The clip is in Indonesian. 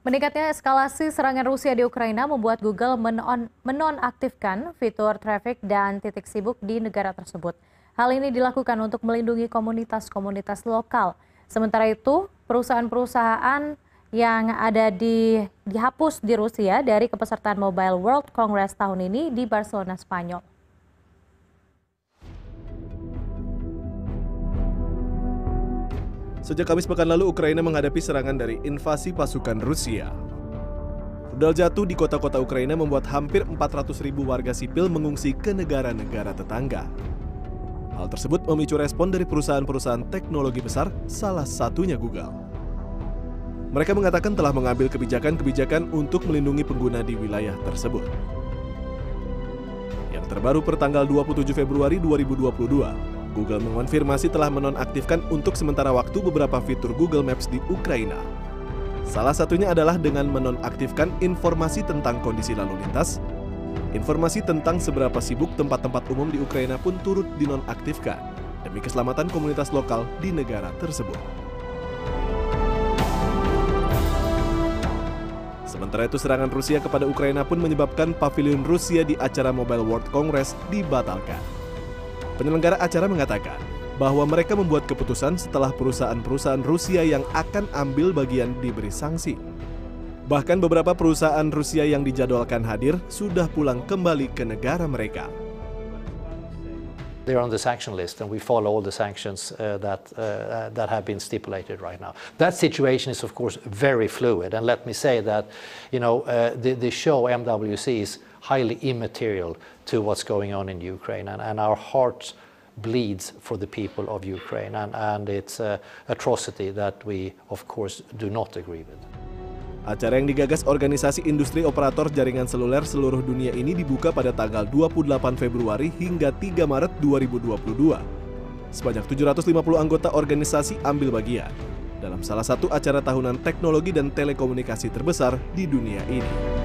Meningkatnya eskalasi serangan Rusia di Ukraina membuat Google menon menonaktifkan fitur traffic dan titik sibuk di negara tersebut. Hal ini dilakukan untuk melindungi komunitas-komunitas lokal. Sementara itu, perusahaan-perusahaan yang ada di dihapus di Rusia dari kepesertaan Mobile World Congress tahun ini di Barcelona, Spanyol. Sejak Kamis pekan lalu, Ukraina menghadapi serangan dari invasi pasukan Rusia. Rudal jatuh di kota-kota Ukraina membuat hampir 400 ribu warga sipil mengungsi ke negara-negara tetangga. Hal tersebut memicu respon dari perusahaan-perusahaan teknologi besar, salah satunya Google. Mereka mengatakan telah mengambil kebijakan-kebijakan untuk melindungi pengguna di wilayah tersebut. Yang terbaru per tanggal 27 Februari 2022, Google mengonfirmasi telah menonaktifkan untuk sementara waktu beberapa fitur Google Maps di Ukraina. Salah satunya adalah dengan menonaktifkan informasi tentang kondisi lalu lintas. Informasi tentang seberapa sibuk tempat-tempat umum di Ukraina pun turut dinonaktifkan demi keselamatan komunitas lokal di negara tersebut. Sementara itu serangan Rusia kepada Ukraina pun menyebabkan pavilion Rusia di acara Mobile World Congress dibatalkan. Penyelenggara acara mengatakan bahwa mereka membuat keputusan setelah perusahaan-perusahaan Rusia yang akan ambil bagian diberi sanksi. Bahkan beberapa perusahaan Rusia yang dijadwalkan hadir sudah pulang kembali ke negara mereka. They're on the sanction list, and we follow all the sanctions uh, that uh, that have been stipulated right now. That situation is, of course, very fluid, and let me say that, you know, uh, the, show MWC is highly immaterial to what's going on in Ukraine, and, and our heart bleeds for the people of Ukraine, and, and it's an atrocity that we, of course, do not agree with. Acara yang digagas Organisasi Industri Operator Jaringan Seluler seluruh dunia ini dibuka pada tanggal 28 Februari hingga 3 Maret 2022. Sebanyak 750 anggota organisasi ambil bagian dalam salah satu acara tahunan teknologi dan telekomunikasi terbesar di dunia ini.